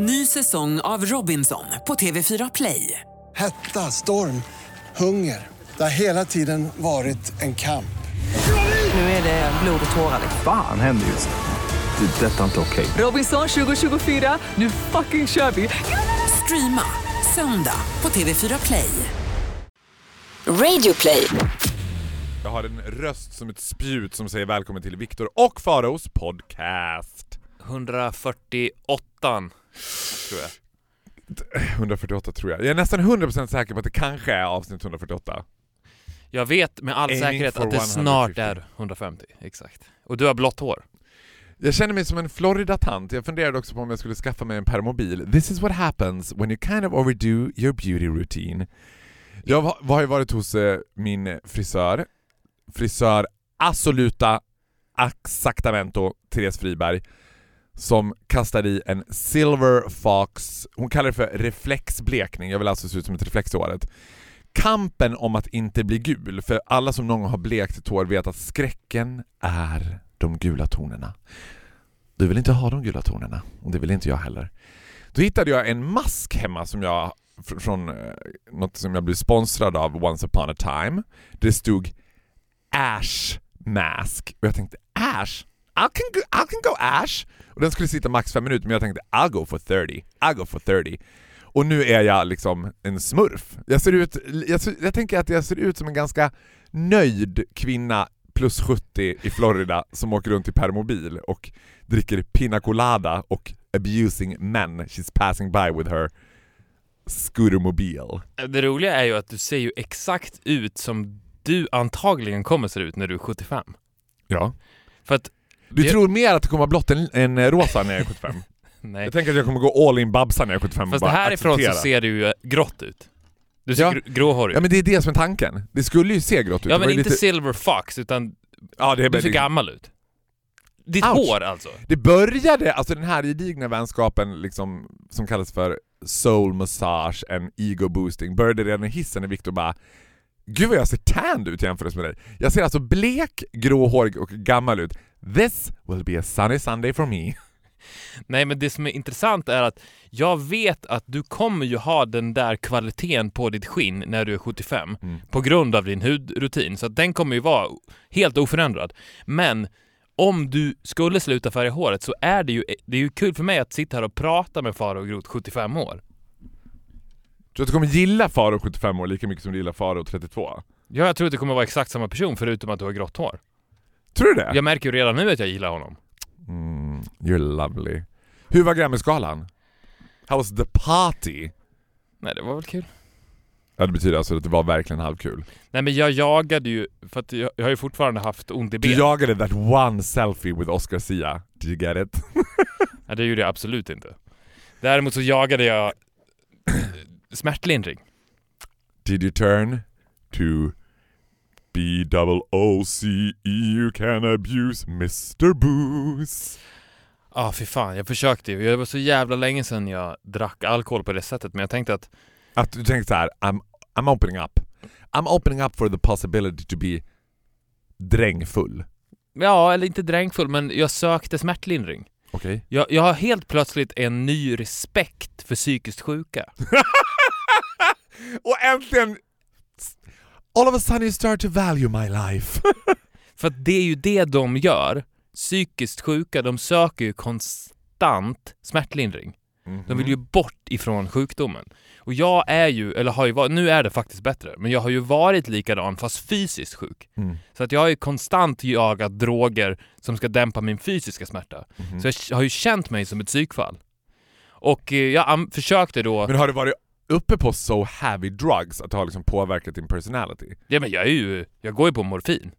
Ny säsong av Robinson på TV4 Play. Hetta, storm, hunger. Det har hela tiden varit en kamp. Nu är det blod och tårar. Fan händer just nu. Det. är Detta är inte okej. Robinson 2024, nu fucking kör vi! Streama söndag på TV4 Play. Radio play. Jag har en röst som ett spjut som säger välkommen till Viktor och Faraos podcast. 148 tror jag. 148 tror jag. Jag är nästan 100% säker på att det kanske är avsnitt 148. Jag vet med all Aiming säkerhet att det 150. snart är 150, exakt. Och du har blått hår. Jag känner mig som en Florida-tant. Jag funderade också på om jag skulle skaffa mig en permobil. This is what happens when you kind of overdo your beauty routine. Jag har ju varit hos eh, min frisör, frisör Assoluta Exactamento, Therese Friberg, som kastar i en Silver Fox, hon kallar det för reflexblekning, jag vill alltså se ut som ett reflex i håret. Kampen om att inte bli gul, för alla som någon gång har blekt sitt hår vet att skräcken är de gula tonerna. Du vill inte ha de gula tonerna, och det vill inte jag heller. Då hittade jag en mask hemma som jag, från eh, något som jag blev sponsrad av Once upon a time. Det stod Ash Mask. Och jag tänkte Ash? I can, go, I can go Ash! Och den skulle sitta max fem minuter men jag tänkte I'll go for 30. I'll go for 30. Och nu är jag liksom en smurf. Jag ser ut, jag, ser- jag tänker att jag ser ut som en ganska nöjd kvinna plus 70 i Florida som åker runt i permobil och dricker pina colada och abusing men she's passing by with her scootermobil. Det roliga är ju att du ser ju exakt ut som du antagligen kommer se ut när du är 75. Ja. För att, Du Det- tror mer att det kommer vara blått än, än rosa när jag är 75? nej. Jag tänker att jag kommer gå all in Babsa när jag är 75 och Fast bara härifrån acceptera. så ser du ju grått ut. Du ser Ja. gr- gråhårig Ja ut. men det är det som är tanken. Det skulle ju se grått ut. Ja men inte lite... silver fox, utan ja, det, är du ser gammal ut. Ditt Ouch. hår alltså. det började, alltså den här gedigna vänskapen liksom, som kallas för soul massage and ego boosting, började redan i hissen när Viktor bara Gud vad jag ser tanned ut jämfört med dig. Jag ser alltså blek, gråhårig och gammal ut. This will be a sunny Sunday for me. Nej men det som är intressant är att jag vet att du kommer ju ha den där kvaliteten på ditt skinn när du är 75 Mm. på grund av din hudrutin, så den kommer ju vara helt oförändrad. Men om du skulle sluta färga håret så är det ju, det är ju kul för mig att sitta här och prata med Farao Groth, 75 år. Tror du att du kommer gilla Faro 75 år lika mycket som du gillar Faro 32? Ja, jag tror att det kommer vara exakt samma person förutom att du har grått hår. Tror du det? Jag märker ju redan nu att jag gillar honom. Mm, you're lovely. Hur var Grammisgalan? How was the party? Nej, det var väl kul. Ja, det betyder alltså att det var verkligen halvkul. Nej men jag jagade ju, för att jag, jag har ju fortfarande haft ont i Du benet. jagade that one selfie with Oscar Sia. Did you get it? Nej, det gjorde jag absolut inte. Däremot så jagade jag smärtlindring. Did you turn to B double O C E you can abuse Mr. Booze? Ja, ah, fy fan. Jag försökte ju. Det var så jävla länge sedan jag drack alkohol på det sättet, men jag tänkte att Att du tänkte så här, I'm, I'm opening up. I'm opening up for the possibility to be drängfull. Ja, eller inte drängfull, men jag sökte smärtlindring. Okej? Jag, jag har helt plötsligt en ny respekt för psykiskt sjuka. Och äntligen... All of a sudden you start to value my life. För att det är ju det de gör. Psykiskt sjuka, de söker ju konstant smärtlindring. De vill ju bort ifrån sjukdomen. Och jag är ju, eller har ju varit, nu är det faktiskt bättre, men jag har ju varit likadan fast fysiskt sjuk. Mm. Så att jag har ju konstant jagat droger som ska dämpa min fysiska smärta. Mhm. Så jag har ju känt mig som ett psykfall. Och eh, jag försökte då... Men har du varit uppe på so heavy drugs att det har liksom påverkat din personality? Ja men jag är ju, jag går ju på morfin.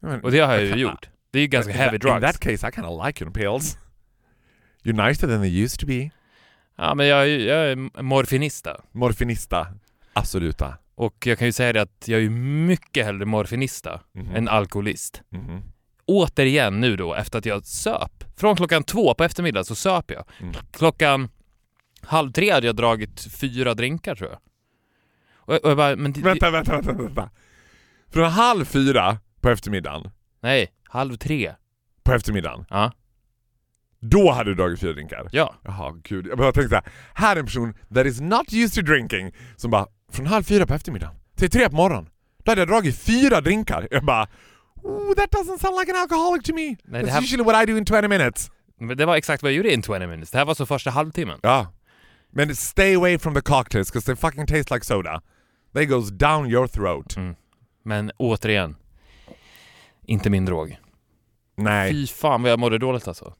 Men- Och det har jag ju gjort. Det är ju ganska in heavy that, In drugs. that case I kind of like your pills. You're nicer than they used to be. Ja men jag jag är morfinista. Morfinista. Absoluta. Och jag kan ju säga det att jag är mycket hellre morfinista Mhm. än alkoholist. Mhm. Återigen nu då, efter att jag söp. Från klockan två på eftermiddagen så söp jag. Mm. Klockan halv tre hade jag dragit fyra drinkar tror jag. Och, och jag bara, men det, Vänta, vänta, vänta, vänta. Från halv fyra på eftermiddagen, Nej, halv tre. på eftermiddagen, Ja. Då hade du dragit fyra drinkar? Ja. Jaha, gud. Jag bara tänkte så här, är en person that is not used to drinking som bara, från halv fyra på eftermiddagen till tre på morgonen, då hade jag dragit fyra drinkar. Jag bara, Ooh, that doesn't sound like an alcoholic to me. Nej, That's här- usually what I do in 20 minutes. Men det var exakt vad jag gjorde in 20 minutes. Det här var så första halvtimmen. Ja. Men stay away from the cocktails because they fucking taste like soda. They goes down your throat. Mm. Men återigen, inte min drog. Nej. Fy fan vad jag mådde dåligt alltså.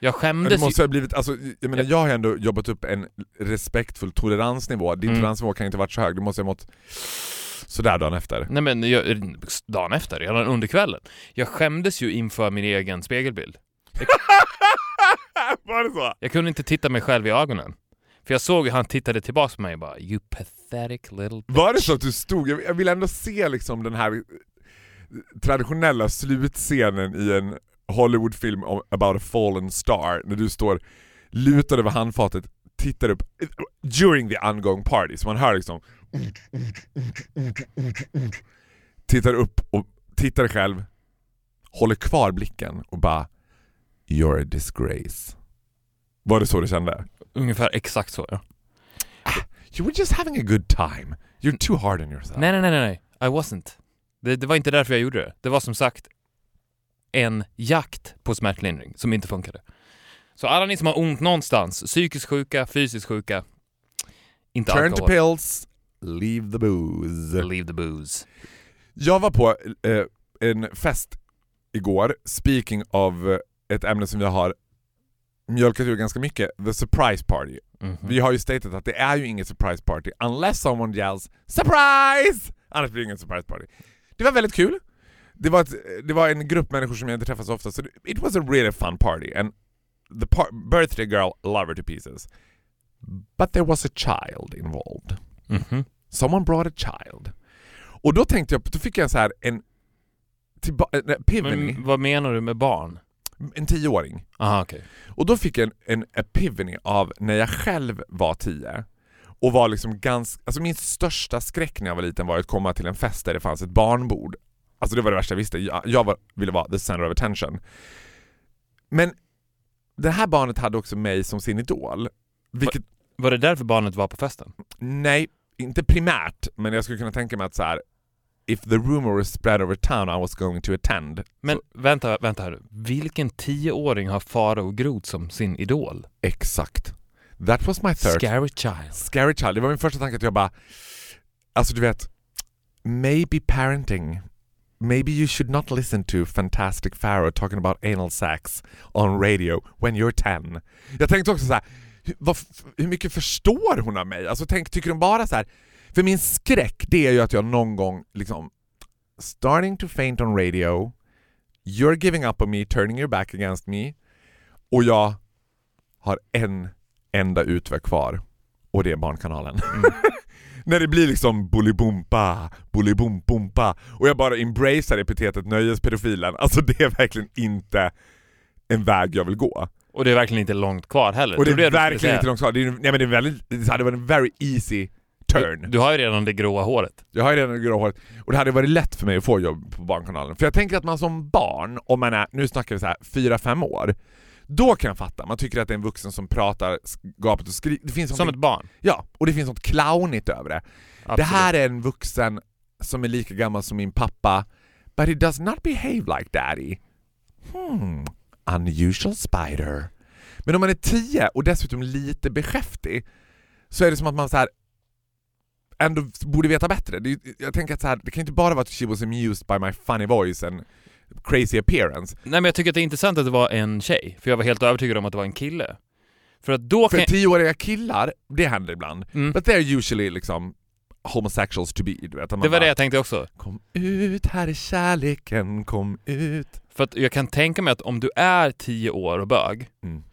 Jag Men skämdes det måste ju. ha blivit, alltså, jag menar jag har ändå jobbat upp en respektfull toleransnivå. Din Mm. toleransnivå kan inte varit så hög, du måste ha mått sådär dagen efter. Nej men jag, dagen efter, redan under kvällen. Jag skämdes ju inför min egen spegelbild. Var det så? Jag kunde inte titta mig själv i ögonen. För jag såg hur han tittade tillbaka på mig och bara You pathetic little bitch. Var det så att du stod, jag vill ändå se liksom den här traditionella slutscenen i en Hollywoodfilm about a fallen star, när du står lutad över handfatet, tittar upp, during the ongoing party, så man hör liksom tittar upp och tittar själv, håller kvar blicken och bara You're a disgrace. Var det så du kände? Ungefär exakt så ja. You were just having a good time. You're too hard on yourself. Nej nej nej nej. I wasn't. Det, det var inte därför jag gjorde det. Det var som sagt en jakt på smärtlindring som inte funkade. Så alla ni som har ont någonstans, psykiskt sjuka, fysiskt sjuka, inte Turn to alkohol. pills, leave the booze. Leave the booze. Jag var på eh, en fest igår, speaking of eh, ett ämne som jag har mjölkat ur ganska mycket, the surprise party. Mhm. Vi har ju statat att det är ju inget surprise party unless someone yells SURPRISE! Annars blir det ingen surprise party. Det var väldigt kul. Det var, ett, det var en grupp människor som jag inte träffat så ofta, så it was a really fun party. And the par- birthday girl loved her to pieces. But there was a child involved. Mhm. Someone brought a child. Och då tänkte jag, då fick jag så här en, epiphany, Men vad menar du med barn? En tioåring. Aha okej. Och då fick jag en, en epiphany av när jag själv var tio och var liksom ganska, alltså min största skräck när jag var liten var att komma till en fest där det fanns ett barnbord. Alltså det var det värsta jag visste, jag, jag var, ville vara the center of attention. Men det här barnet hade också mig som sin idol. Vilket, Var det därför barnet var på festen? nej, inte primärt, men jag skulle kunna tänka mig att så här. If the rumor was spread over town I was going to attend. Men vänta, vänta här. Vilken tioåring har Farao Groth som sin idol? Exakt. That was my third Scary child. Scary Child, det var min första tanke att jag bara... Alltså du vet, maybe parenting. Maybe you should not listen to Fantastic Pharaoh talking about anal sex on radio when you're 10. Jag tänkte också så här, hur mycket förstår hon av mig? Alltså tänk, tycker hon bara så här... För min skräck, det är ju att jag någon gång liksom... Starting to faint on radio, you're giving up on me, turning your back against me, och jag har en enda utväg kvar och det är Barnkanalen. När det blir liksom bolibompa, bolibompompa och jag bara embracear epitetet nöjespedofilen. Alltså det är verkligen inte en väg jag vill gå. Och det är verkligen inte långt kvar heller. Och det är verkligen inte långt kvar. Det, är, nej, men det, är väldigt, det hade varit en very easy turn. Du, du har ju redan det gråa håret. Jag har ju redan det grå håret och det hade varit lätt för mig att få jobb på Barnkanalen. För jag tänker att man som barn, om man är, nu snackar vi så här 4-5 år, då kan jag fatta. Man tycker att det är en vuxen som pratar gapet och skriker. Det finns Som ett barn. Ja, och det finns något clownigt över det. Absolut. Det här är en vuxen som är lika gammal som min pappa, but he does not behave like daddy. Hmm, unusual spider. Men om man är 10 och dessutom lite beskäftig så är det som att man så här ändå borde veta bättre. Det, jag tänker att så här, det kan inte bara vara att she was amused by my funny voice and crazy appearance. Nej men jag tycker att det är intressant att det var en tjej, för jag var helt övertygad om att det var en kille. För att då För tioåriga killar, det händer ibland. Mm. But they're usually liksom homosexuals to be, du vet. Det var bara, det jag tänkte också. Kom ut, här är kärleken, kom ut. För att jag kan tänka mig att om du är tio år och bög, Mm.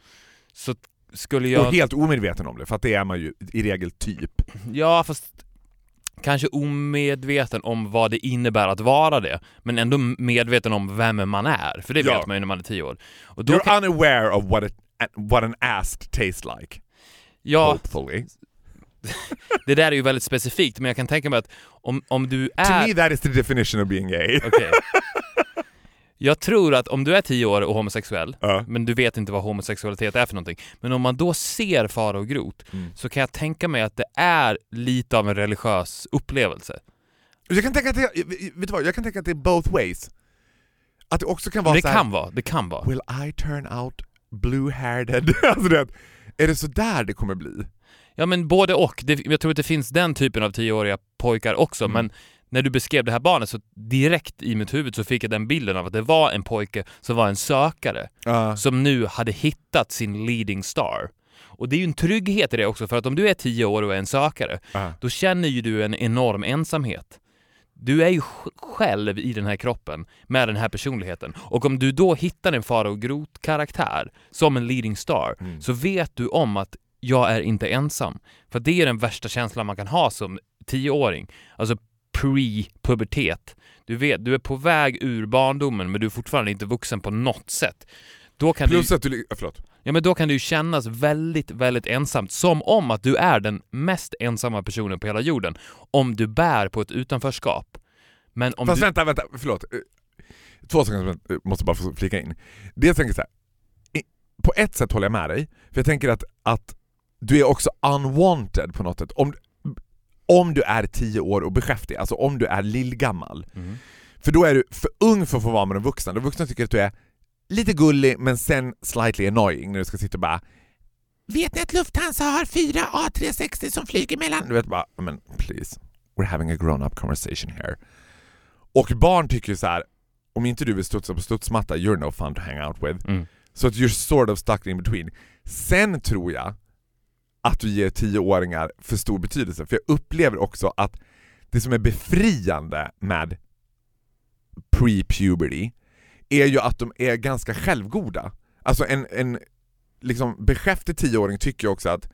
så skulle jag... Och helt omedveten om det, för att det är man ju i regel typ. Ja, fast kanske omedveten om vad det innebär att vara det, men ändå medveten om vem man är, för det Ja. vet man ju när man är tio år. Och då You're unaware of what, it, what an ass tastes like. ja, Hopefully. det där är ju väldigt specifikt, men jag kan tänka mig att om, om du To är... me that is the definition of being gay. Okej. Jag tror att om du är tio år och homosexuell, Ja. men du vet inte vad homosexualitet är för någonting, men om man då ser fara och grot, Mm. så kan jag tänka mig att det är lite av en religiös upplevelse. Jag kan tänka att det, vet du vad, jag kan tänka att det är both ways. Att det också kan vara Det så här, kan vara, det kan vara. Will I turn out blue-haired? alltså det, är det så där det kommer bli? Ja men både och. Det, jag tror att det finns den typen av tioåriga pojkar också, Mm. men när du beskrev det här barnet så direkt i mitt huvud så fick jag den bilden av att det var en pojke som var en sökare, Ja. som nu hade hittat sin leading star. Och det är ju en trygghet i det också, för att om du är tio år och är en sökare, Ja. då känner ju du en enorm ensamhet. Du är ju sj- själv i den här kroppen med den här personligheten. Och om du då hittar en fara och grot-karaktär som en leading star, Mm. så vet du om att jag är inte ensam. För det är den värsta känslan man kan ha som tioåring. Alltså pre-pubertet. Du vet, du är på väg ur barndomen men du är fortfarande inte vuxen på något sätt. Då kan, Plus du, att du... Förlåt. ja, men då kan det ju kännas väldigt, väldigt ensamt. Som om att du är den mest ensamma personen på hela jorden. Om du bär på ett utanförskap. Men om Fast du... vänta, vänta, förlåt. Eh, Två saker som jag måste bara få flika in. Dels tänker jag så här. på ett sätt håller jag med dig, för jag tänker att, att du är också unwanted på något sätt. Om, om du är tio år och beskäftig, alltså om du är lillgammal. Mm. För då är du för ung för att få vara med de vuxna. De vuxna tycker att du är lite gullig men sen slightly annoying när du ska sitta och bara Vet ni att Lufthansa har fyra A360 som flyger mellan... Du vet bara, men please, we're having a grown-up conversation here. Och barn tycker ju så här, om inte du vill studsa på studsmatta, you're no fun to hang out with. Mm. Så att you're sort of stuck in between. Sen tror jag att du ger tioåringar för stor betydelse, för jag upplever också att det som är befriande med pre-puberty är ju att de är ganska självgoda. Alltså en, en liksom beskäftig tioåring tycker ju också att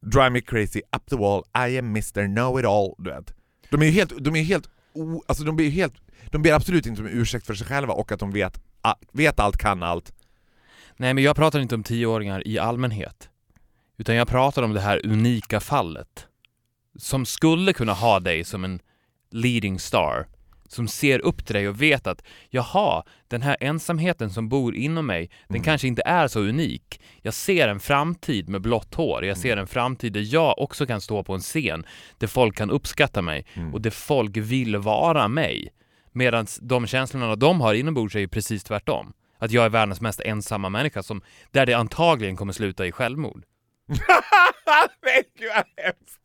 Drive me crazy, up the wall, I am Mr Know-it-all, du vet. De är ju helt, de är helt, o, alltså de blir ju helt, de ber absolut inte om ursäkt för sig själva och att de vet, vet allt, kan allt. Nej, men jag pratar inte om tioåringar i allmänhet. Utan jag pratar om det här unika fallet. Som skulle kunna ha dig som en leading star. Som ser upp till dig och vet att jaha, den här ensamheten som bor inom mig, den kanske inte är så unik. Jag ser en framtid med blått hår. Jag ser en framtid där jag också kan stå på en scen där folk kan uppskatta mig och där folk vill vara mig. Medan de känslorna de har inombords är ju precis tvärtom. Att jag är världens mest ensamma människa som, där det antagligen kommer sluta i självmord. Nej gud vad hemskt!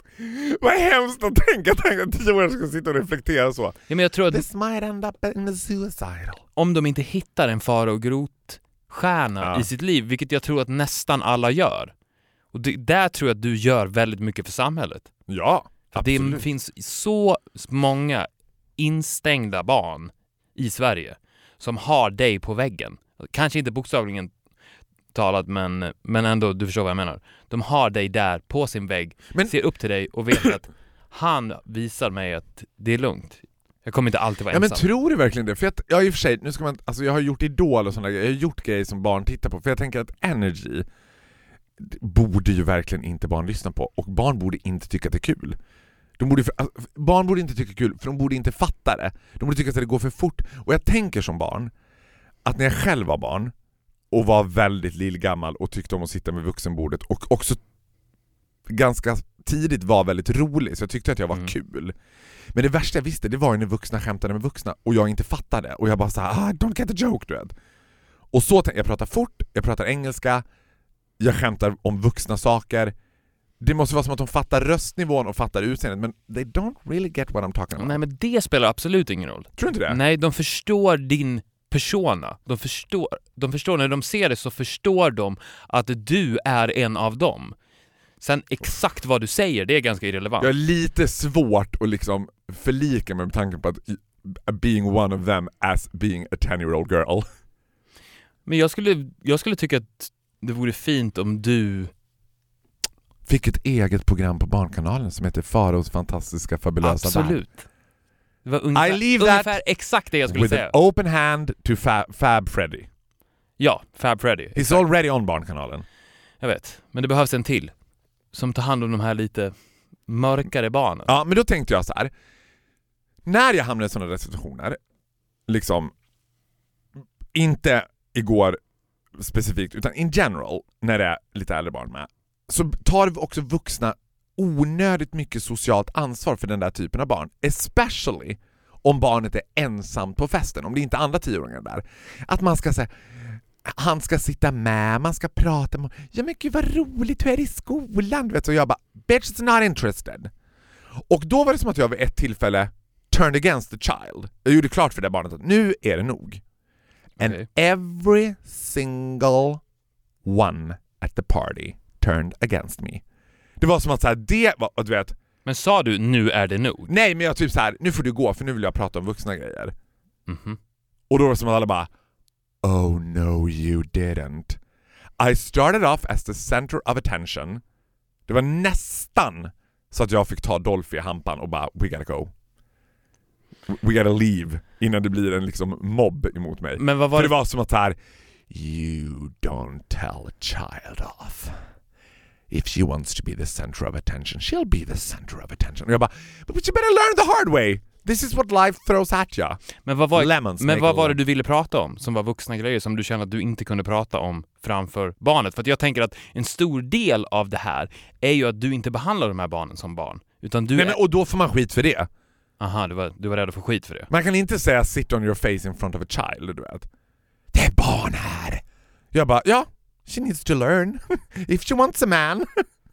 Vad hemskt att tänka, tänka att tioåringar ska sitta och reflektera så. Ja, men jag tror att This might end up in a suicidal. om de inte hittar en fara och grot-stjärna Ja. i sitt liv, vilket jag tror att nästan alla gör. Och det, där tror jag att du gör väldigt mycket för samhället. Ja, För absolut. det finns så många instängda barn i Sverige som har dig på väggen. Kanske inte bokstavligen talat, men, men ändå, du förstår vad jag menar. De har dig där på sin vägg, Men- ser upp till dig och vet att han visar mig att det är lugnt. Jag kommer inte alltid vara Ja men ensam. tror du verkligen det? För att, ja i och för sig, nu ska man, alltså jag har gjort Idol och sådana grejer, jag har gjort grejer som barn tittar på, för jag tänker att Energy borde ju verkligen inte barn lyssna på, och barn borde inte tycka att det är kul. De borde, alltså, barn borde inte tycka det är kul, för de borde inte fatta det. De borde tycka att det går för fort. Och jag tänker som barn, att när jag själv var barn, och var väldigt lillgammal och tyckte om att sitta med vuxenbordet och också ganska tidigt var väldigt rolig, så jag tyckte att jag var Mm. kul. Men det värsta jag visste, det var ju när vuxna skämtade med vuxna och jag inte fattade. Och jag bara såhär, ah, don't get the joke, du vet. Och så jag pratar fort, jag pratar engelska, jag skämtar om vuxna saker. Det måste vara som att de fattar röstnivån och fattar utseendet, men they don't really get what I'm talking about. Nej men det spelar absolut ingen roll. Tror du inte det? Nej, de förstår din persona. De förstår, de förstår, när de ser det så förstår de att du är en av dem. Sen exakt vad du säger, det är ganska irrelevant. Jag har lite svårt att liksom förlika mig med tanken på att being one of them as being a 10 year old girl. Men jag skulle, jag skulle tycka att det vore fint om du... Fick ett eget program på Barnkanalen som heter Faraos fantastiska fabulösa värld. Det var ungefär, I leave that ungefär exakt det jag skulle With säga. an open hand to Fab, Fab Freddy. Ja, Fab Freddy. He's already on Barnkanalen. Jag vet. Men det behövs en till. Som tar hand om de här lite mörkare barnen. Ja, men då tänkte jag så här. När jag hamnar i sådana där situationer, liksom inte igår specifikt, utan in general, när det är lite äldre barn med, så tar också vuxna onödigt mycket socialt ansvar för den där typen av barn. Especially om barnet är ensamt på festen, om det inte är andra tioåringar där. Att man ska säga han ska sitta med, man ska prata med Ja men gud vad roligt, hur är det i skolan? Du vet, så jag bara “bitch is not interested”. Och då var det som att jag vid ett tillfälle turned against the child. Jag gjorde klart för det barnet att nu är det nog. And Okej. every single one at the party turned against me. Det var som att så här, det var, och du vet, Men sa du nu är det nog? nej men jag typ så här, nu får du gå för nu vill jag prata om vuxna grejer. Mhm. Och då var det som att alla bara Oh no you didn't. I started off as the center of attention. Det var nästan så att jag fick ta Dolphy i hampan och bara We gotta go. We gotta leave innan det blir en liksom mobb emot mig. Men vad var För det det? var som att här You don't tell a child off. If she wants to be the center of attention, she'll be the center of attention. Och jag bara But you better learn the hard way! This is what life throws at you. Men vad var, Lemons men vad var det du ville prata om som var vuxna grejer som du kände att du inte kunde prata om framför barnet? För att jag tänker att en stor del av det här är ju att du inte behandlar de här barnen som barn. Utan du Nej, är... men, och då får man skit för det. Aha, du var, du var rädd att få skit för det. Man kan inte säga sit on your face in front of a child, du vet. Det är barn här! Jag bara, ja, she needs to learn. If she wants a man.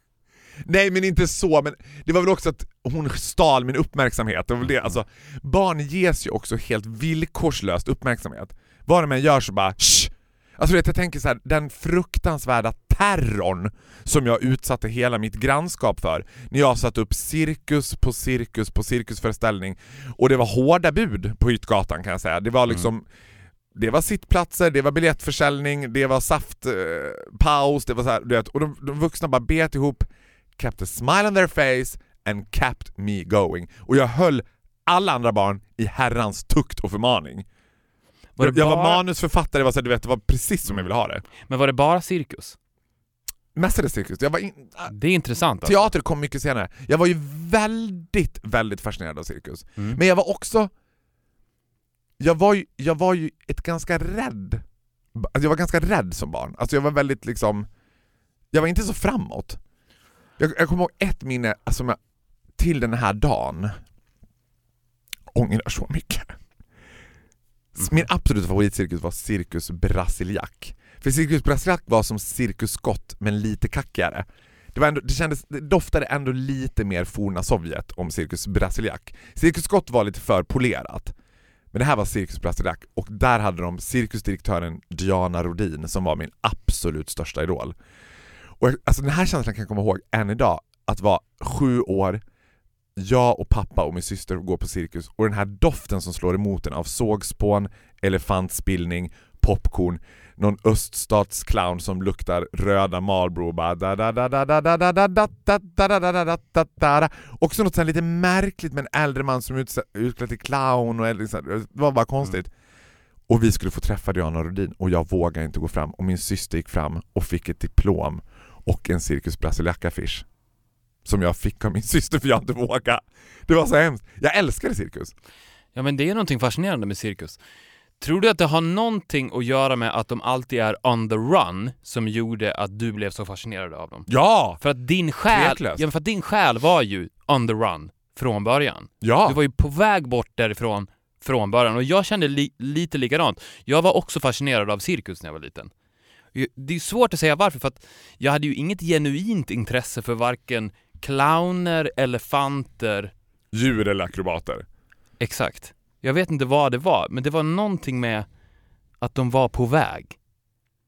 Nej men inte så, men det var väl också att hon stal min uppmärksamhet. Det var väl det. Alltså, barn ges ju också helt villkorslöst uppmärksamhet. Vad de än gör så bara Shh! Alltså vet, jag tänker så här, den fruktansvärda terrorn som jag utsatte hela mitt grannskap för när jag satt upp cirkus på cirkus på cirkusföreställning och det var hårda bud på Hyttgatan kan jag säga. Det var liksom det var sittplatser, det var biljettförsäljning, det var saftpaus, eh, paus, det var så här, du vet, och de, de vuxna bara bet ihop, kept a smile on their face and kept me going. Och jag höll alla andra barn i herrans tukt och förmaning. Var jag jag var manusförfattare, var, så här, du vet, det var precis som jag ville ha det. Men var det bara cirkus? Mestadels cirkus. Jag var in, Det är intressant alltså. Teater kom mycket senare. Jag var ju väldigt, väldigt fascinerad av cirkus. Mm. Men jag var också... Jag var ju, jag var ju ett ganska rädd... Alltså jag var ganska rädd som barn. Alltså jag var väldigt liksom... Jag var inte så framåt. Jag, jag kommer ihåg ett minne alltså, jag, till den här dagen. Ångrar så mycket. Min absoluta favoritcirkus var Cirkus Brasiliak. För Cirkus Brasiliak var som Cirkus Scott men lite kackigare. Det, var ändå, det, kändes, det doftade ändå lite mer forna Sovjet om Cirkus Brasiliak. Cirkus Scott var lite för polerat. Men det här var Cirkus Brasiliak och där hade de cirkusdirektören Diana Rodin som var min absolut största idol. Och jag, alltså den här känslan kan jag komma ihåg än idag, att vara sju år, jag och pappa och min syster går på cirkus och den här doften som slår emot en av sågspån, elefantspillning, popcorn, någon öststatsclown som luktar röda Marlboro och bara Också något lite märkligt med en äldre man som är utklädd till clown och äldre, det var bara konstigt. Och vi skulle få träffa Diana Rodin och jag vågade inte gå fram och min syster gick fram och fick ett diplom och en Cirkus Brasiliaca-affisch som jag fick av min syster för jag inte vågade. Det var så hemskt. Jag älskade cirkus. Ja men det är någonting fascinerande med cirkus. Tror du att det har någonting att göra med att de alltid är on the run som gjorde att du blev så fascinerad av dem? Ja! För att din själ, ja, men för att din själ var ju on the run från början. Ja! Du var ju på väg bort därifrån från början och jag kände li lite likadant. Jag var också fascinerad av cirkus när jag var liten. Det är svårt att säga varför för att jag hade ju inget genuint intresse för varken clowner, elefanter, Djur eller akrobater. exakt. Jag vet inte vad det var, men det var någonting med att de var på väg.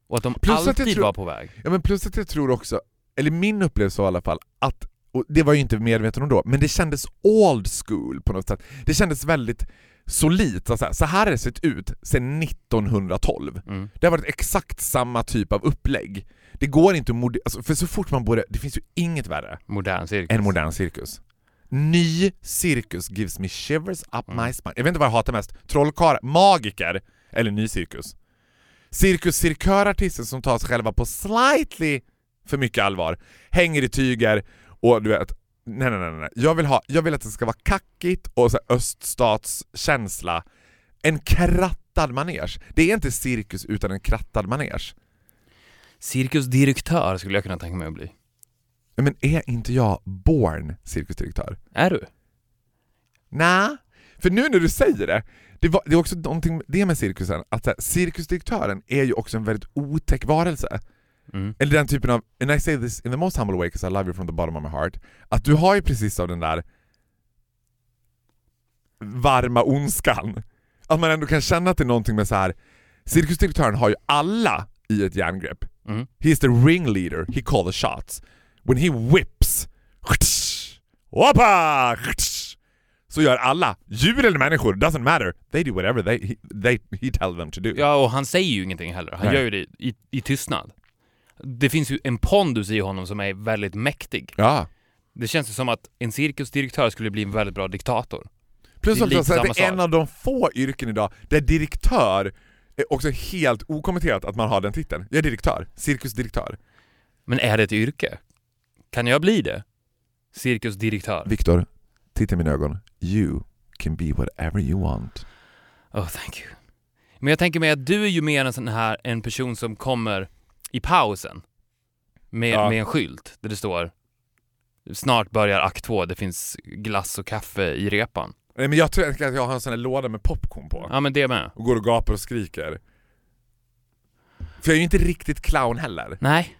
Och att de Plus att alltid tror- var på väg. Ja men plus att jag tror också, eller min upplevelse var i alla fall, att, och det var jag ju inte medveten om då, men det kändes old school på något sätt. Det kändes väldigt solidt, så så här har det sett ut sedan 1912. Mm. Det har varit exakt samma typ av upplägg. Det går inte att alltså, för så fort man borde, det finns ju inget värre Modern cirkus. än modern cirkus. Ny cirkus gives me shivers up Mm. my spine. Jag vet inte vad jag hatar mest, trollkarlar, magiker eller ny cirkus. Cirkus cirkörartister som tar sig själva på slightly för mycket allvar, hänger i tyger och du vet, nej nej nej, nej. Jag vill, ha, jag vill att det ska vara kackigt och så öststatskänsla. En kratt krattad manege. Det är inte cirkus utan en krattad manege. Cirkusdirektör skulle jag kunna tänka mig att bli. Men är inte jag born cirkusdirektör? Är du? Nej, för nu när du säger det, det, var, det är också någonting det med cirkusen, att här, cirkusdirektören är ju också en väldigt otäck varelse. Mm. Eller den typen av, and I say this in the most humble way because I love you from the bottom of my heart, att du har ju precis av den där varma ondskan. Att man ändå kan känna att det är någonting med så här. cirkusdirektören har ju alla i ett järngrepp. Mm. He's the ringleader, he call the shots. When he whips, Hoppa! så gör alla, djur eller människor, doesn't matter. They do whatever they, he, they, he tell them to do. Ja, och han säger ju ingenting heller. Han Nej. gör ju det i, i tystnad. Det finns ju en pondus i honom som är väldigt mäktig. Ja. Det känns ju som att en cirkusdirektör skulle bli en väldigt bra diktator. Plus Det är också lite så att det är en av de få yrken idag där direktör är också helt okommenterat att man har den titeln. Jag är direktör, cirkusdirektör. Men är det ett yrke? Kan jag bli det? Cirkusdirektör? Viktor, titta i mina ögon. You can be whatever you want. Oh, thank you. Men jag tänker mig att du är ju mer en sån här, en person som kommer i pausen med, Ja. med en skylt där det står Snart börjar akt två, det finns glass och kaffe i repan. Nej men jag tror att jag har en sån här låda med popcorn på. Ja men det med. Och går och gapar och skriker. För jag är ju inte riktigt clown heller. Nej.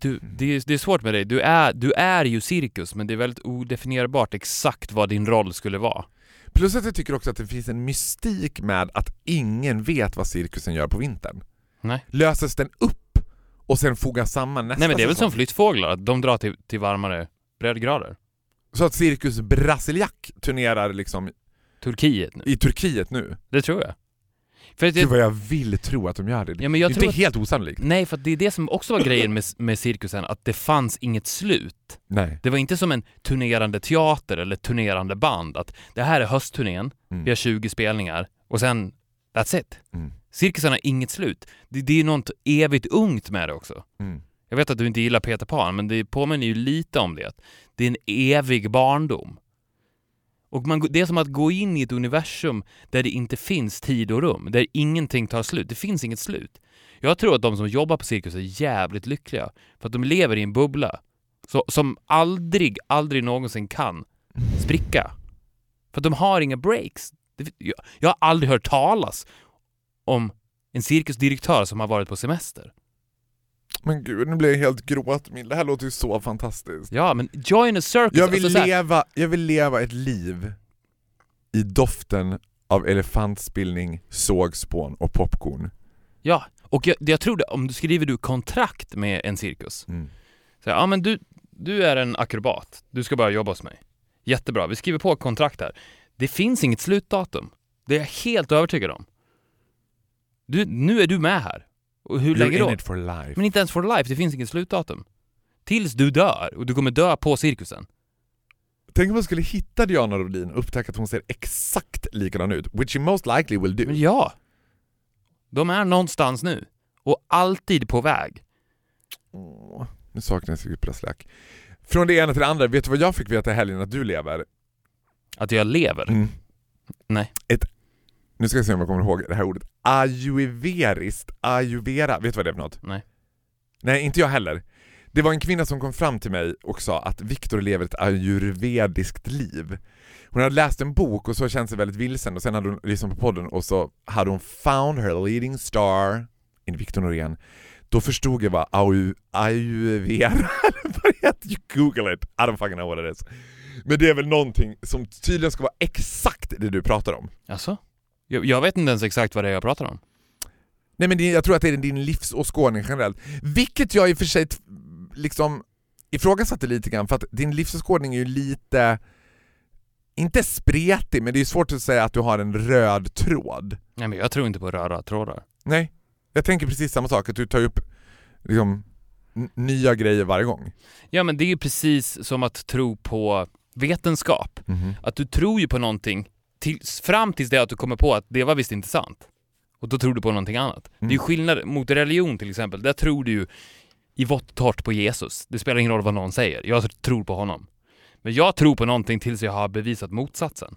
Du, det, är, det är svårt med dig. Du är, du är ju cirkus, men det är väldigt odefinierbart exakt vad din roll skulle vara. Plus att jag tycker också att det finns en mystik med att ingen vet vad cirkusen gör på vintern. Nej. Löses den upp och sen fogas samman nästa Nej men det är väl säsong? som flyttfåglar, att de drar till, till varmare breddgrader. Så att Cirkus Brasiliak turnerar liksom Turkiet nu. i Turkiet nu. Det tror jag. För att Gud jag, vad jag vill tro att de gör det. Ja, men jag det är inte att- helt osannolikt. nej, för det är det som också var grejen med, med cirkusen, att det fanns inget slut. Nej. Det var inte som en turnerande teater eller turnerande band, att det här är höstturnén, Mm. vi har 20 spelningar och sen that's it. Mm. Cirkusen har inget slut. Det, det är något evigt ungt med det också. Mm. Jag vet att du inte gillar Peter Pan, men det påminner ju lite om det. Det är en evig barndom. Och man, det är som att gå in i ett universum där det inte finns tid och rum, där ingenting tar slut. Det finns inget slut. Jag tror att de som jobbar på cirkus är jävligt lyckliga, för att de lever i en bubbla så, som aldrig, aldrig någonsin kan spricka. För att de har inga breaks. Det, jag, jag har aldrig hört talas om en cirkusdirektör som har varit på semester. Men gud, nu blir jag helt gråtmild. Det här låter ju så fantastiskt. Ja, men join a circus. Jag vill, alltså, leva, jag vill leva ett liv i doften av elefantspillning, sågspån och popcorn. Ja, och jag, jag tror det, om du skriver du kontrakt med en cirkus. Mm. Så ja men du, du är en akrobat, du ska bara jobba hos mig. Jättebra, vi skriver på kontrakt här. Det finns inget slutdatum. Det är jag helt övertygad om. Du, nu är du med här. Och hur länge då? it for life. Men inte ens for life, det finns inget slutdatum. Tills du dör, och du kommer dö på cirkusen. Tänk om man skulle hitta Diana Rodin och upptäcka att hon ser exakt likadan ut, which you most likely will do. Men ja! De är någonstans nu. Och alltid på väg. Åh, nu saknar jag Brasiliak. Från det ena till det andra, vet du vad jag fick veta i helgen att du lever? Att jag lever. Mm. Nej. Ett, nu ska jag se om jag kommer ihåg det här ordet. Ayurvediskt, ayurveda, vet du vad det är för något? Nej. Nej, inte jag heller. Det var en kvinna som kom fram till mig och sa att Viktor lever ett ayurvediskt liv. Hon hade läst en bok och så känt sig väldigt vilsen och sen hade hon lyssnat på podden och så hade hon found her leading star in Viktor Norén. Då förstod jag vad heter. You google it, I don't fucking know what it is. Men det är väl någonting som tydligen ska vara exakt det du pratar om. Alltså? Jag, jag vet inte ens exakt vad det är jag pratar om. Nej men jag tror att det är din livsåskådning generellt. Vilket jag i och för sig liksom ifrågasatte lite grann för att din livsåskådning är ju lite, inte spretig men det är svårt att säga att du har en röd tråd. Nej men jag tror inte på röra trådar. Nej, jag tänker precis samma sak, att du tar upp liksom, nya grejer varje gång. Ja men det är ju precis som att tro på vetenskap. Att du tror ju på någonting tills, fram tills det att du kommer på att det var visst inte sant. Och då tror du på någonting annat. Det är ju skillnad mot religion till exempel. Där tror du ju i vått torrt på Jesus. Det spelar ingen roll vad någon säger. Jag tror på honom. Men jag tror på någonting tills jag har bevisat motsatsen.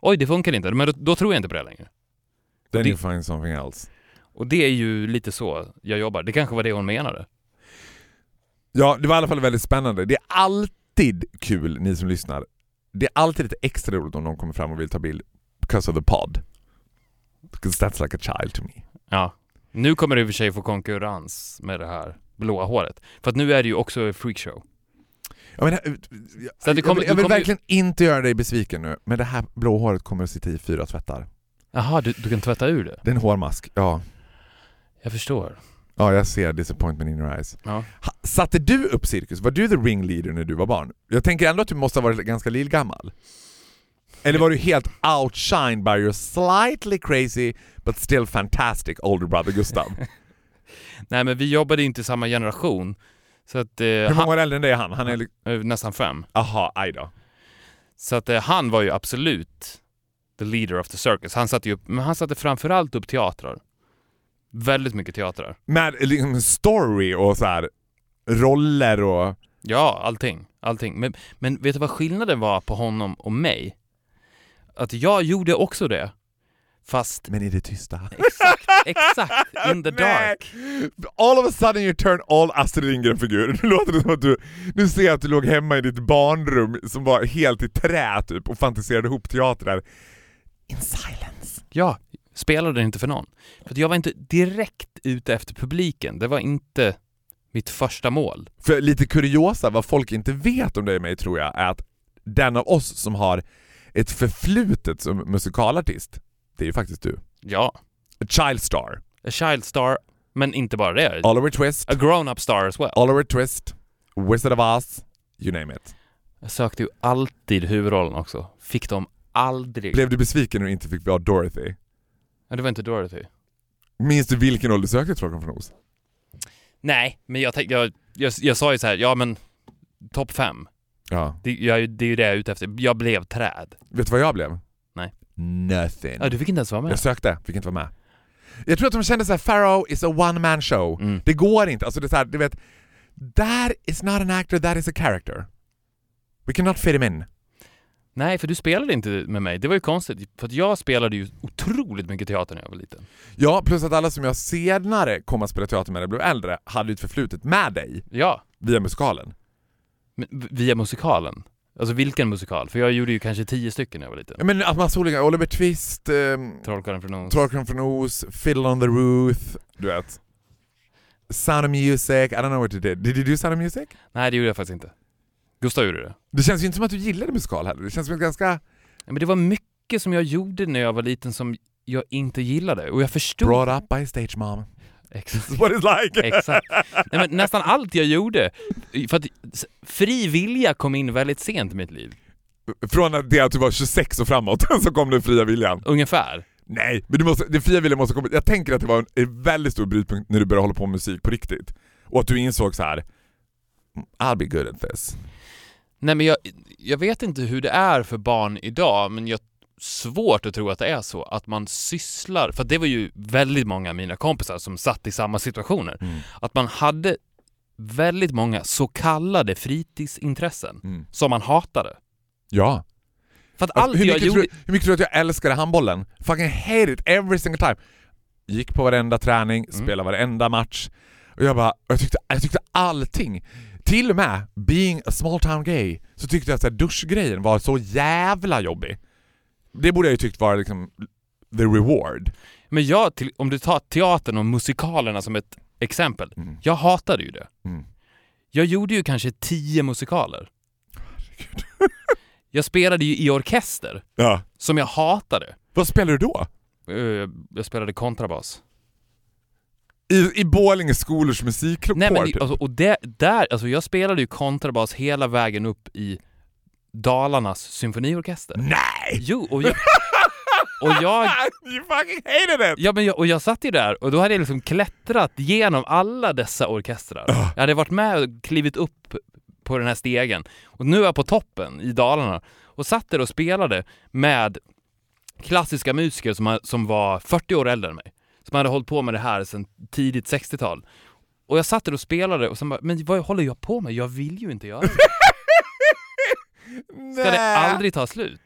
Oj, det funkar inte. Men då, då tror jag inte på det längre. Then Det- you find something else. Och det är ju lite så jag jobbar. Det kanske var det hon menade. Ja, det var i alla fall väldigt spännande. Det är alltid kul, ni som lyssnar. Det är alltid lite extra roligt om någon kommer fram och vill ta bild because of the pod. Because that's like a child to me. Ja. Nu kommer du i och för sig få konkurrens med det här blåa håret. För att nu är det ju också freakshow. Jag, menar, jag, det kommer- jag vill, jag vill kommer ju- verkligen inte göra dig besviken nu, men det här blå håret kommer att sitta i fyra tvättar. Jaha, du, du kan tvätta ur det? Det är en hårmask, ja. Jag förstår. Ja, jag ser disappointment in your eyes. Ja. Ha, satte du upp cirkus? Var du the ringleader när du var barn? Jag tänker ändå att du måste ha varit ganska lillgammal. Eller var du helt outshined by your slightly crazy but still fantastic older brother Gustav? Nej men vi jobbade inte i samma generation. Så att... Eh, Hur många år äldre än dig är han? Han är... eh, nästan fem. Aha, aj då. Så att eh, han var ju absolut the leader of the circus. Han satte ju upp, men han satte framförallt upp teatrar. Väldigt mycket teatrar. Med liksom story och så här roller och... Ja, allting. Allting. Men, men vet du vad skillnaden var på honom och mig? Att jag gjorde också det. Fast Men i det tysta. exakt, exakt, in the Nej. dark. All of a sudden you turn all Astrid Lindgren-figur. Nu låter det som att du... Nu ser jag att du låg hemma i ditt barnrum som var helt i trä typ och fantiserade ihop teatrar. In silence. Ja, spelade inte för någon. För jag var inte direkt ute efter publiken. Det var inte mitt första mål. För lite kuriosa, vad folk inte vet om dig och mig tror jag, är att den av oss som har ett förflutet som musikalartist, det är ju faktiskt du. Ja, A child star. a child star, men inte bara det. Oliver Twist, A grown-up star as well. Oliver Twist, Wizard of Oz, you name it. Jag sökte ju alltid huvudrollen också. Fick de aldrig. Blev du besviken när du inte fick vara Dorothy? Ja, det var inte Dorothy. Minns du vilken du sökte Trollkarlen från Oz? Nej, men jag, tänkte, jag, jag, jag sa ju så här, ja men topp fem. Ja. Det, jag, det är ju det jag är ute efter. Jag blev träd. Vet du vad jag blev? Nej. Nothing. Ja, du fick inte ens vara med. Jag sökte, fick inte vara med. Jag tror att de kände såhär, Pharaoh is a one man show. Mm. Det går inte. Alltså det är så här, du vet, that is not an actor, that is a character. We cannot fit him in. Nej, för du spelade inte med mig. Det var ju konstigt. För jag spelade ju otroligt mycket teater när jag var liten. Ja, plus att alla som jag senare kom att spela teater med när jag blev äldre hade ju ett förflutet med dig Ja, via musikalen. men via musikalen. Alltså vilken musikal? För jag gjorde ju kanske tio stycken när jag var liten. Ja, men att massa olika, Oliver Twist, um, Trollkarlen från Oz. Trollkarlen från Oz, Fiddle on the Roof, du vet. Sound of Music, I don't know what you did. Did you do Sound of Music? Nej, det gjorde jag faktiskt inte. Gustav gjorde det. Det känns ju inte som att du gillade musikal heller. Det känns som ett ganska... Ja, Men det var mycket som jag gjorde när jag var liten som jag inte gillade. Och jag förstod... Brought up by stage mom. Exakt. That's what it's like. Exakt. Nej, men nästan allt jag gjorde. För att fri vilja kom in väldigt sent i mitt liv. Från det att du var 26 och framåt så kom den fria viljan. Ungefär. Nej, men du måste, den fria viljan måste komma... Jag tänker att det var en, en väldigt stor brytpunkt när du började hålla på med musik på riktigt. Och att du insåg så här. "Mm, I'll be good at this. Nej men jag, jag vet inte hur det är för barn idag, men jag svårt att tro att det är så, att man sysslar, för det var ju väldigt många av mina kompisar som satt i samma situationer, Mm. att man hade väldigt många så kallade fritidsintressen Mm. som man hatade. Ja. För att Alltså, allt hur, jag mycket gjorde... tror, hur mycket tror du att jag älskade handbollen? Fucking hate it every single time. Gick på varenda träning, Mm. spelade varenda match. Och jag bara, och jag tyckte, jag tyckte allting. Till och med, being a small town gay, så tyckte jag att duschgrejen var så jävla jobbig. Det borde jag ju tyckt var liksom the reward. Men jag, till, om du tar teatern och musikalerna som ett exempel, Mm. jag hatade ju det. Mm. Jag gjorde ju kanske tio musikaler. Jag spelade ju i orkester, Ja. som jag hatade. Vad spelar du då? Eh, Jag spelade kontrabas. I, i Borlänge skolors musikkår Nej men typ. alltså, och det, där, alltså jag spelade ju kontrabas hela vägen upp i Dalarnas symfoniorkester. Nej! Jo, och jag... Och jag you fucking hated it! Ja, men jag, och jag satt ju där och då hade jag liksom klättrat genom alla dessa orkestrar. Jag hade varit med och klivit upp på den här stegen och nu är jag på toppen i Dalarna och satt där och spelade med klassiska musiker som, som var 40 år äldre än mig. Som hade hållit på med det här sedan tidigt 60-tal. Och jag satt där och spelade och sen bara, men vad håller jag på med? Jag vill ju inte göra det. Ska det aldrig ta slut?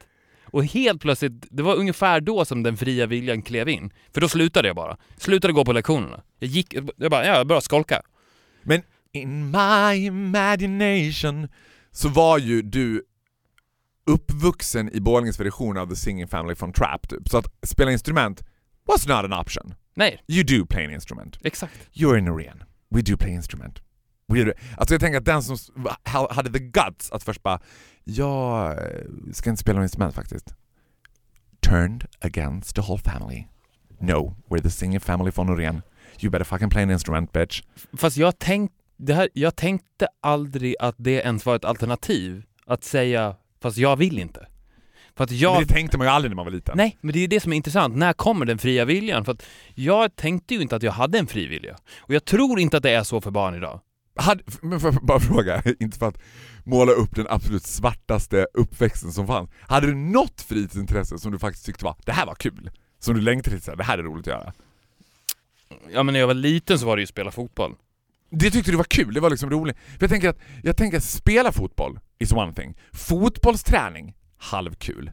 Och helt plötsligt, det var ungefär då som den fria viljan klev in. För då slutade jag bara. Slutade gå på lektionerna. Jag gick, jag bara, ja, jag började skolka. Men in my imagination så var ju du uppvuxen i Borlänges version av The Singing Family from Trap typ. Så att spela instrument was not an option. Nej, You do play an instrument. exakt. You're in Norén. We do play instrument. We do. Alltså jag tänker att den som hade the guts att först bara jag eh, ska inte spela något instrument faktiskt. Turned against the whole family. No, we're the singing family från Norén. You better fucking play an instrument bitch. Fast jag, tänk, det här, jag tänkte aldrig att det ens var ett alternativ. Att säga, fast jag vill inte. För att jag... Men det tänkte man ju aldrig när man var liten. Nej, men det är ju det som är intressant. När kommer den fria viljan? För att jag tänkte ju inte att jag hade en fri vilja. Och jag tror inte att det är så för barn idag. Hade, men får jag bara fråga, inte för att måla upp den absolut svartaste uppväxten som fanns. Hade du något fritidsintresse som du faktiskt tyckte var, det här var kul? Som du längtade till, det här är roligt att göra? Ja, men när jag var liten så var det ju spela fotboll. Det tyckte du var kul, det var liksom roligt. För jag tänker att, jag tänker att spela fotboll is one thing. Fotbollsträning, halvkul.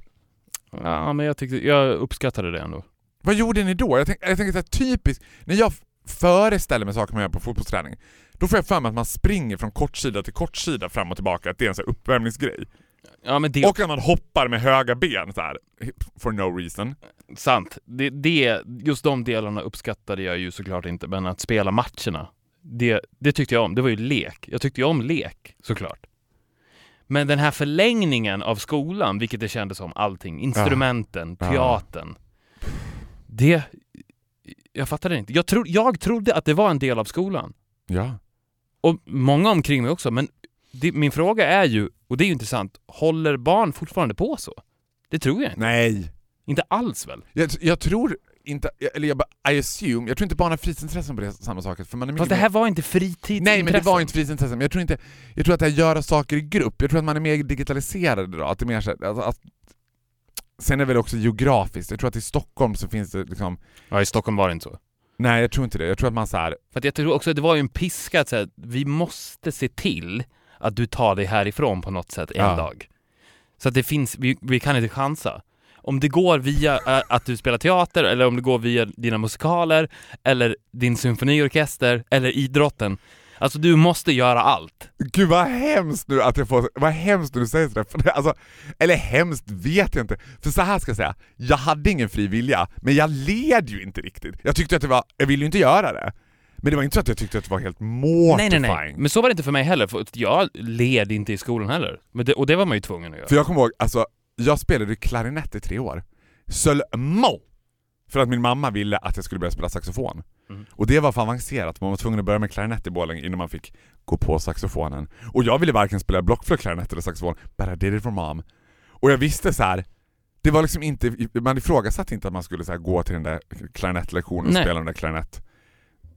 Ja, men jag tyckte, jag uppskattade det ändå. Vad gjorde ni då? Jag, tänk, tänker så här, typiskt, när jag föreställer mig saker man gör på fotbollsträning, då får jag för mig att man springer från kortsida till kortsida fram och tillbaka, att det är en sån här uppvärmningsgrej. Ja, men det Och att man hoppar med höga ben så här, for no reason. sant. Det, det, just de delarna uppskattade jag ju såklart inte, men att spela matcherna, det, det tyckte jag om. Det var ju lek. Jag tyckte ju om lek, såklart. Men den här förlängningen av skolan, vilket det kändes som, allting, instrumenten, Ja. teatern. Det... Jag fattade inte. Jag, tro, jag trodde att det var en del av skolan. Ja. Och många omkring mig också, men det, min fråga är ju, och det är ju intressant, håller barn fortfarande på så? Det tror jag inte. Nej. Inte alls väl? Jag, jag tror inte, eller jag bara, I assume, jag tror inte barn har fritidsintressen på det samma saker. För man är Fast det här var inte fritidsintressen. Nej men det var inte fritidsintressen, men jag tror inte, jag tror att det här göra saker i grupp, jag tror att man är mer digitaliserad idag, att det är mer så alltså, att, Sen är det väl också geografiskt, jag tror att i Stockholm så finns det liksom Ja, i Stockholm var det inte så. Nej jag tror inte det, jag tror att man så här, För att jag tror också att det var ju en piska att säga, vi måste se till att du tar dig härifrån på något sätt en Ja. dag. Så att det finns, vi, vi kan inte chansa. Om det går via att du spelar teater, eller om det går via dina musikaler, eller din symfoniorkester, eller idrotten. Alltså du måste göra allt. Gud vad hemskt nu att jag får, vad hemskt när du säger sådär, för alltså, eller hemskt vet jag inte, för så här ska jag säga, jag hade ingen fri vilja, men jag led ju inte riktigt. Jag tyckte att det var, jag ville ju inte göra det. Men det var inte så att jag tyckte att det var helt mortifying. Nej, nej, nej. Men så var det inte för mig heller, för jag led inte i skolan heller. Men det, och det var man ju tvungen att göra. För jag kommer ihåg, alltså, jag spelade klarinett i tre år. Seulement! För att min mamma ville att jag skulle börja spela saxofon. Mm. Och det var för avancerat, man var tvungen att börja med klarinett i Borlänge innan man fick gå på saxofonen. Och jag ville varken spela blockflöjt, klarinett eller saxofon, but I did it for mom. Och jag visste så här. det var liksom inte, man ifrågasatte inte att man skulle så gå till den där klarinettlektionen och Nej. spela den där klarinett.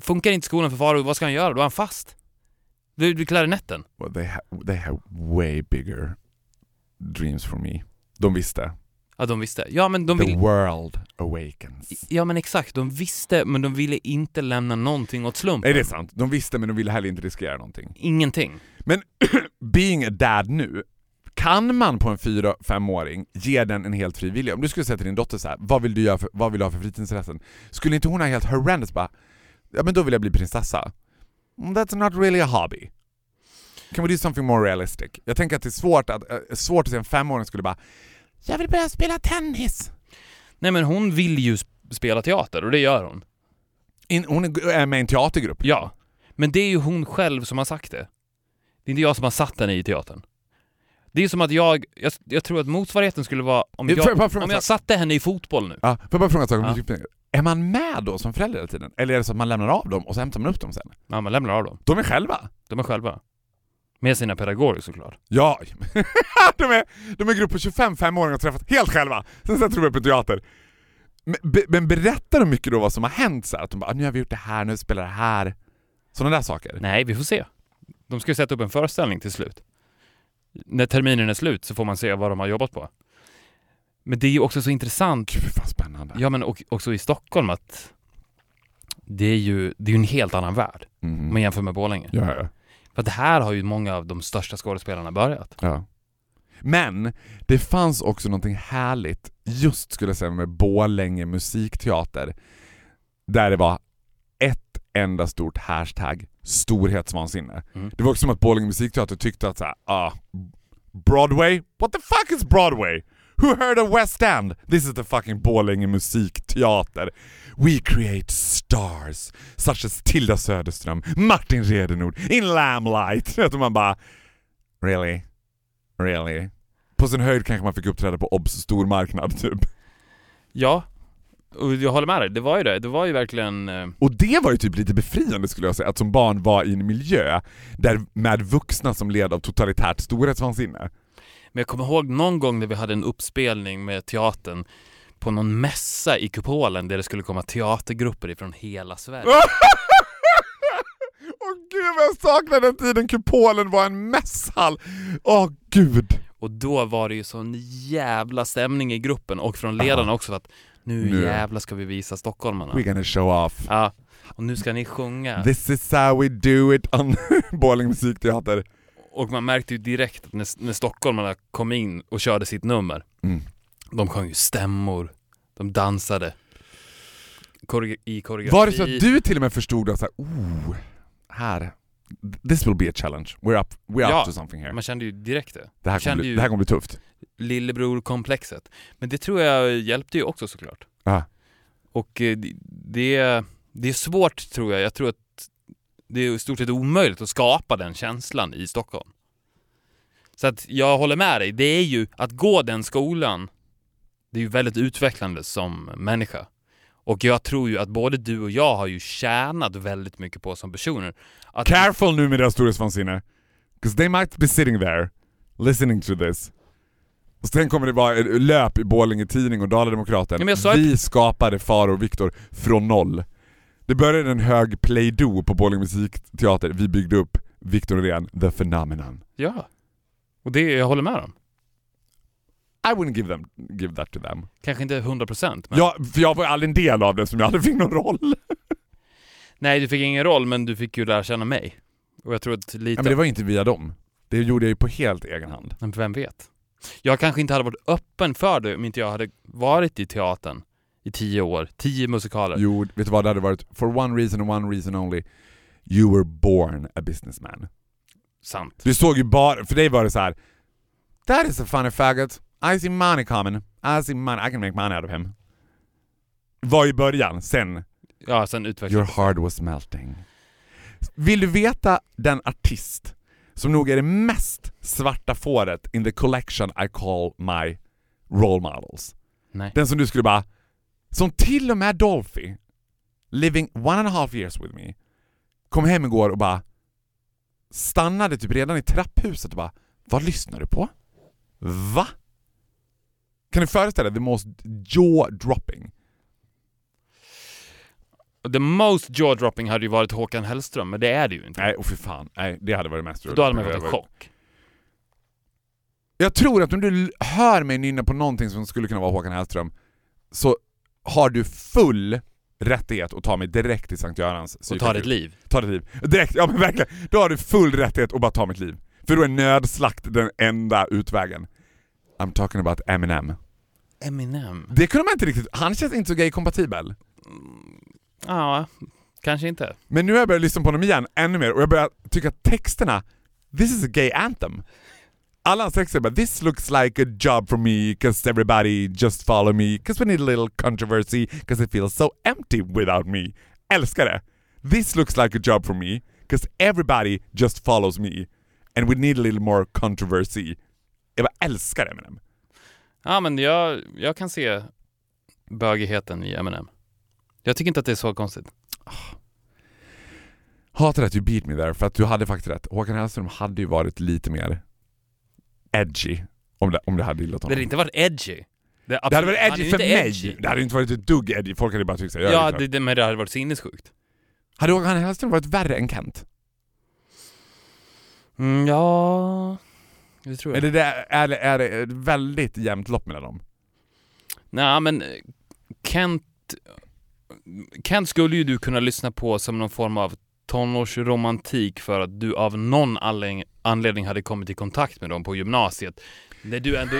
funkar inte skolan för Farao, vad ska han göra? Då är han fast. Det blir klarinetten. Well, they, ha- they have way bigger dreams for me. De visste. Ja, de visste. Ja, men de The vill... world awakens. Ja men exakt, de visste men de ville inte lämna någonting åt slumpen. Nej det är sant, de visste men de ville heller inte riskera någonting. Ingenting. Men being a dad nu, kan man på en 4-5-åring ge den en helt fri vilja? Om du skulle säga till din dotter så här, vad vill du göra för, vad vill du ha för fritidsintressen? Skulle inte hon ha helt horrendous bara, ja men då vill jag bli prinsessa. That's not really a hobby. Can we do something more realistic? Jag tänker att det är svårt att, äh, svårt att se en femåring skulle bara, jag vill börja spela tennis. Nej men hon vill ju sp- spela teater och det gör hon. In, hon är med i en teatergrupp. Ja. Men det är ju hon själv som har sagt det. Det är inte jag som har satt henne i teatern. Det är som att jag, jag, jag tror att motsvarigheten skulle vara om jag jag, om jag satte henne i fotboll nu. Ja, får jag bara fråga en sak Ja. Är man med då som förälder hela tiden? Eller är det så att man lämnar av dem och så hämtar man upp dem sen? Ja, man lämnar av dem. De är själva? De är själva. Med sina pedagoger såklart. Ja, de är, de är en grupp på 25 åringar och träffat helt själva. Sen sätter de upp en teater. Men, be, men berättar de mycket då vad som har hänt? Så här, att de bara, "Ah, nu har vi gjort det här, nu spelar det här. Sådana där saker. Nej, vi får se. De ska ju sätta upp en föreställning till slut. När terminen är slut så får man se vad de har jobbat på. Men det är ju också så intressant, Gud vad spännande. ja men och, också i Stockholm att det är ju det är ju en helt annan värld Mm. om man jämför med Borlänge. ja, ja. För att här har ju många av de största skådespelarna börjat. Ja. Men det fanns också någonting härligt, just skulle jag säga med Borlänge musikteater, där det var ett enda stort hashtag, storhetsvansinne. Mm. Det var också som att Borlänge musikteater tyckte att såhär, ah, Broadway? What the fuck is Broadway? Who heard of West End? This is the fucking Borlänge musikteater. We create stars, such as Tilda Söderström, Martin Redenord, in Lamplight. Att man bara, really? Really? På sin höjd kanske man fick uppträda på Obs stormarknad typ. Ja, och jag håller med dig. Det var ju det. Det var ju verkligen... eh, Och det var ju typ lite befriande skulle jag säga, att som barn vara i en miljö där med vuxna som led av totalitärt storhetsvansinne. Men jag kommer ihåg någon gång när vi hade en uppspelning med teatern på någon mässa i kupolen där det skulle komma teatergrupper ifrån hela Sverige. Åh gud vad jag saknar den tiden kupolen var en mässhall! Åh gud! Och då var det ju sån jävla stämning i gruppen och från ledarna också för att nu, Nu. jävla ska vi visa stockholmarna. We're gonna show off. Ja, och nu ska ni sjunga. This is how we do it on Borlänge musikteater. Och man märkte ju direkt att när, när stockholmarna kom in och körde sitt nummer, Mm. de sjöng ju stämmor, de dansade Koreo- i koreografi. Var det så att du till och med förstod att så här, oh, här, this will be a challenge. We're up, we're Ja, up to something here. Man kände ju direkt det. Det här, kommer bli, det här kommer bli tufft. Lillebror-komplexet. Men det tror jag hjälpte ju också såklart. Ja. Och eh, det, det är svårt tror jag. Jag tror att det är i stort sett omöjligt att skapa den känslan i Stockholm. Så att jag håller med dig. Det är ju att gå den skolan, det är ju väldigt utvecklande som människa. Och jag tror ju att både du och jag har ju tjänat väldigt mycket på som personer. Att Careful nu med deras storhetsvansinne. 'Cause they might be sitting there, listening to this. Och sen kommer det vara löp i Borlänge Tidning och Dala-Demokraten. Ja, men jag sa Vi skapade Faro och Viktor från noll. Det började en hög play-doh på Borlänge musikteater. Vi byggde upp Viktor Norén, the phenomenon. Ja. Och det, jag håller med dem. I wouldn't give, them, give that to them. Kanske inte 100% men... Ja, för jag var aldrig en del av det som jag aldrig fick någon roll. Nej, du fick ingen roll men du fick ju lära känna mig. Och jag tror att lite... Ja, men det var inte via dem. Det gjorde jag ju på helt egen hand. Men vem vet? Jag kanske inte hade varit öppen för det om inte jag hade varit i teatern i tio år, tio musikaler. Jo, vet du vad det hade varit? For one reason and one reason only. You were born a businessman. Sant. Du såg ju bara, för dig var det så här. That is a funny faggot. I see money coming. I see money, I can make money out of him. Var i början, sen Ja, sen utvecklades your heart was melting. Vill du veta den artist som nog är det mest svarta fåret in the collection I call my role models? Nej. Den som du skulle bara... Som till och med Dolphy, living one and a half years with me, kom hem igår och bara stannade typ redan i trapphuset och bara Vad lyssnar du på? Va? Kan du föreställa dig the most jaw-dropping? The most jaw-dropping hade ju varit Håkan Hellström, men det är det ju inte. Nej, och för fan. Nej, det hade varit mest då hade man Det fått en varit- chock. Jag tror att om du hör mig nynna på någonting som skulle kunna vara Håkan Hellström så har du full rättighet att ta mig direkt till Sankt Görans Och ta ditt liv. Ta ditt liv. Direkt, ja men verkligen. Då har du full rättighet att bara ta mitt liv. För då är nödslakt den enda utvägen. I'm talking about Eminem. Eminem? Det kunde man inte riktigt, han känns inte så gay-kompatibel. Ja, kanske inte. Men nu har jag börjat lyssna på honom igen ännu mer och jag börjar tycka att texterna, this is a gay anthem. Alla hans texter bara “This looks like a job for me, cause everybody just follow me, cause we need a little controversy, cause it feels so empty without me”. Älskar det! “This looks like a job for me, cause everybody just follows me, and we need a little more controversy”. Jag bara älskar Eminem. Ja, men jag, jag kan se bögigheten i Eminem. Jag tycker inte att det är så konstigt. Hatar att you beat me there, för att du hade faktiskt rätt. Håkan Hellström hade ju varit lite mer edgy om det, om det hade gillat Det honom. hade inte varit edgy. Det, Det hade varit edgy för inte mig. edgy. Det hade inte varit ett dugg edgy. Folk hade bara tyckt såhär, Ja, det, det, det, men det hade varit sinnessjukt. Hade Håkan Hellström varit värre än Kent? Mm, ja... Det tror jag. Är det, det, är, det, är det väldigt jämnt lopp mellan dem? Nej, men eh, Kent... Kent skulle ju du kunna lyssna på som någon form av tonårsromantik för att du av någon anledning- hade kommit i kontakt med dem på gymnasiet. När du ändå,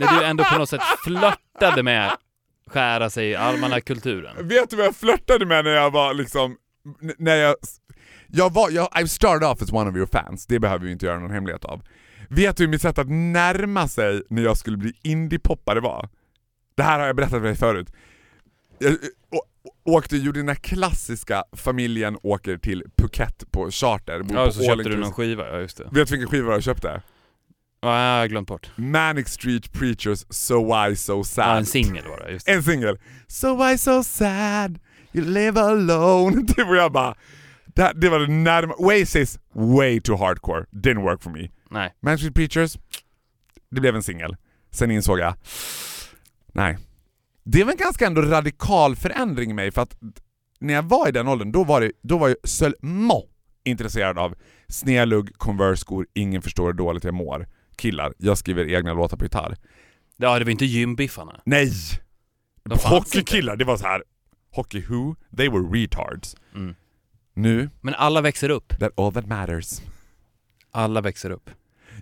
när du ändå på något sätt flörtade med skära sig i almanackulturen. Vet du vad jag flörtade med när jag var liksom, när jag, jag var, jag, I started off as one of your fans, det behöver vi inte göra någon hemlighet av. Vet du hur mitt sätt att närma sig när jag skulle bli indie-poppare var? Det här har jag berättat för dig förut. Jag eh, och, åkte, gjorde den där klassiska familjen åker till Phuket på charter, Ja, på så köpte du någon skiva, ja just det. Vet du vilken skiva jag köpte? Ja, jag har glömt bort. Manic Street Preachers So Why So Sad. Ja, en singel var det, just det. En singel. So why so sad, you live alone. Det var jag bara, det, det var det närma. Oasis, way too hardcore. Didn't work for me. Nej. Man Street Preachers, det blev en singel. Sen insåg jag, nej. Det var en ganska ändå radikal förändring i mig för att när jag var i den åldern, då var, det, då var jag seulement intresserad av snedlugg, Converse-skor, ingen förstår hur dåligt jag mår. Killar, jag skriver egna låtar på gitarr. Ja, det var inte gymbiffarna. Nej! De Hockeykillar, det var så här. Hockey who? They were retards. Mm. Nu, Men alla växer upp. that all that matters. Alla växer upp.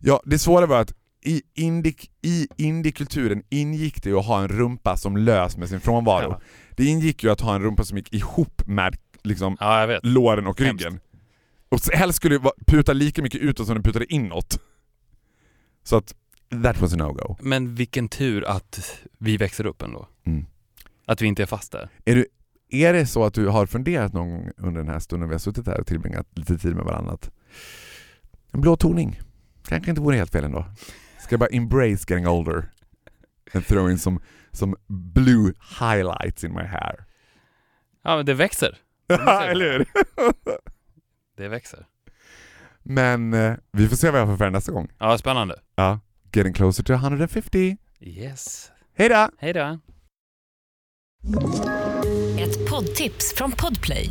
Ja, det svåra var att i, indie, i indiekulturen ingick det ju att ha en rumpa som lös med sin frånvaro. Ja. Det ingick ju att ha en rumpa som gick ihop med liksom Ja, låren och Hemskt. ryggen. Och helst skulle det puta lika mycket utåt som den putade inåt. Så att, that was a no-go. Men vilken tur att vi växer upp ändå. Mm. Att vi inte är fast där. Är, du, är det så att du har funderat någon gång under den här stunden vi har suttit här och tillbringat lite tid med varandra att en blå toning kanske inte vore helt fel ändå? Ska jag bara embrace getting older and throw in some, some blue highlights in my hair? Ja, men det växer. Eller hur? Det växer. Men eh, vi får se vad jag får för nästa gång. Ja, spännande. Ja, getting closer to 150. Yes. Hej då! Hej då. Ett poddtips från Podplay.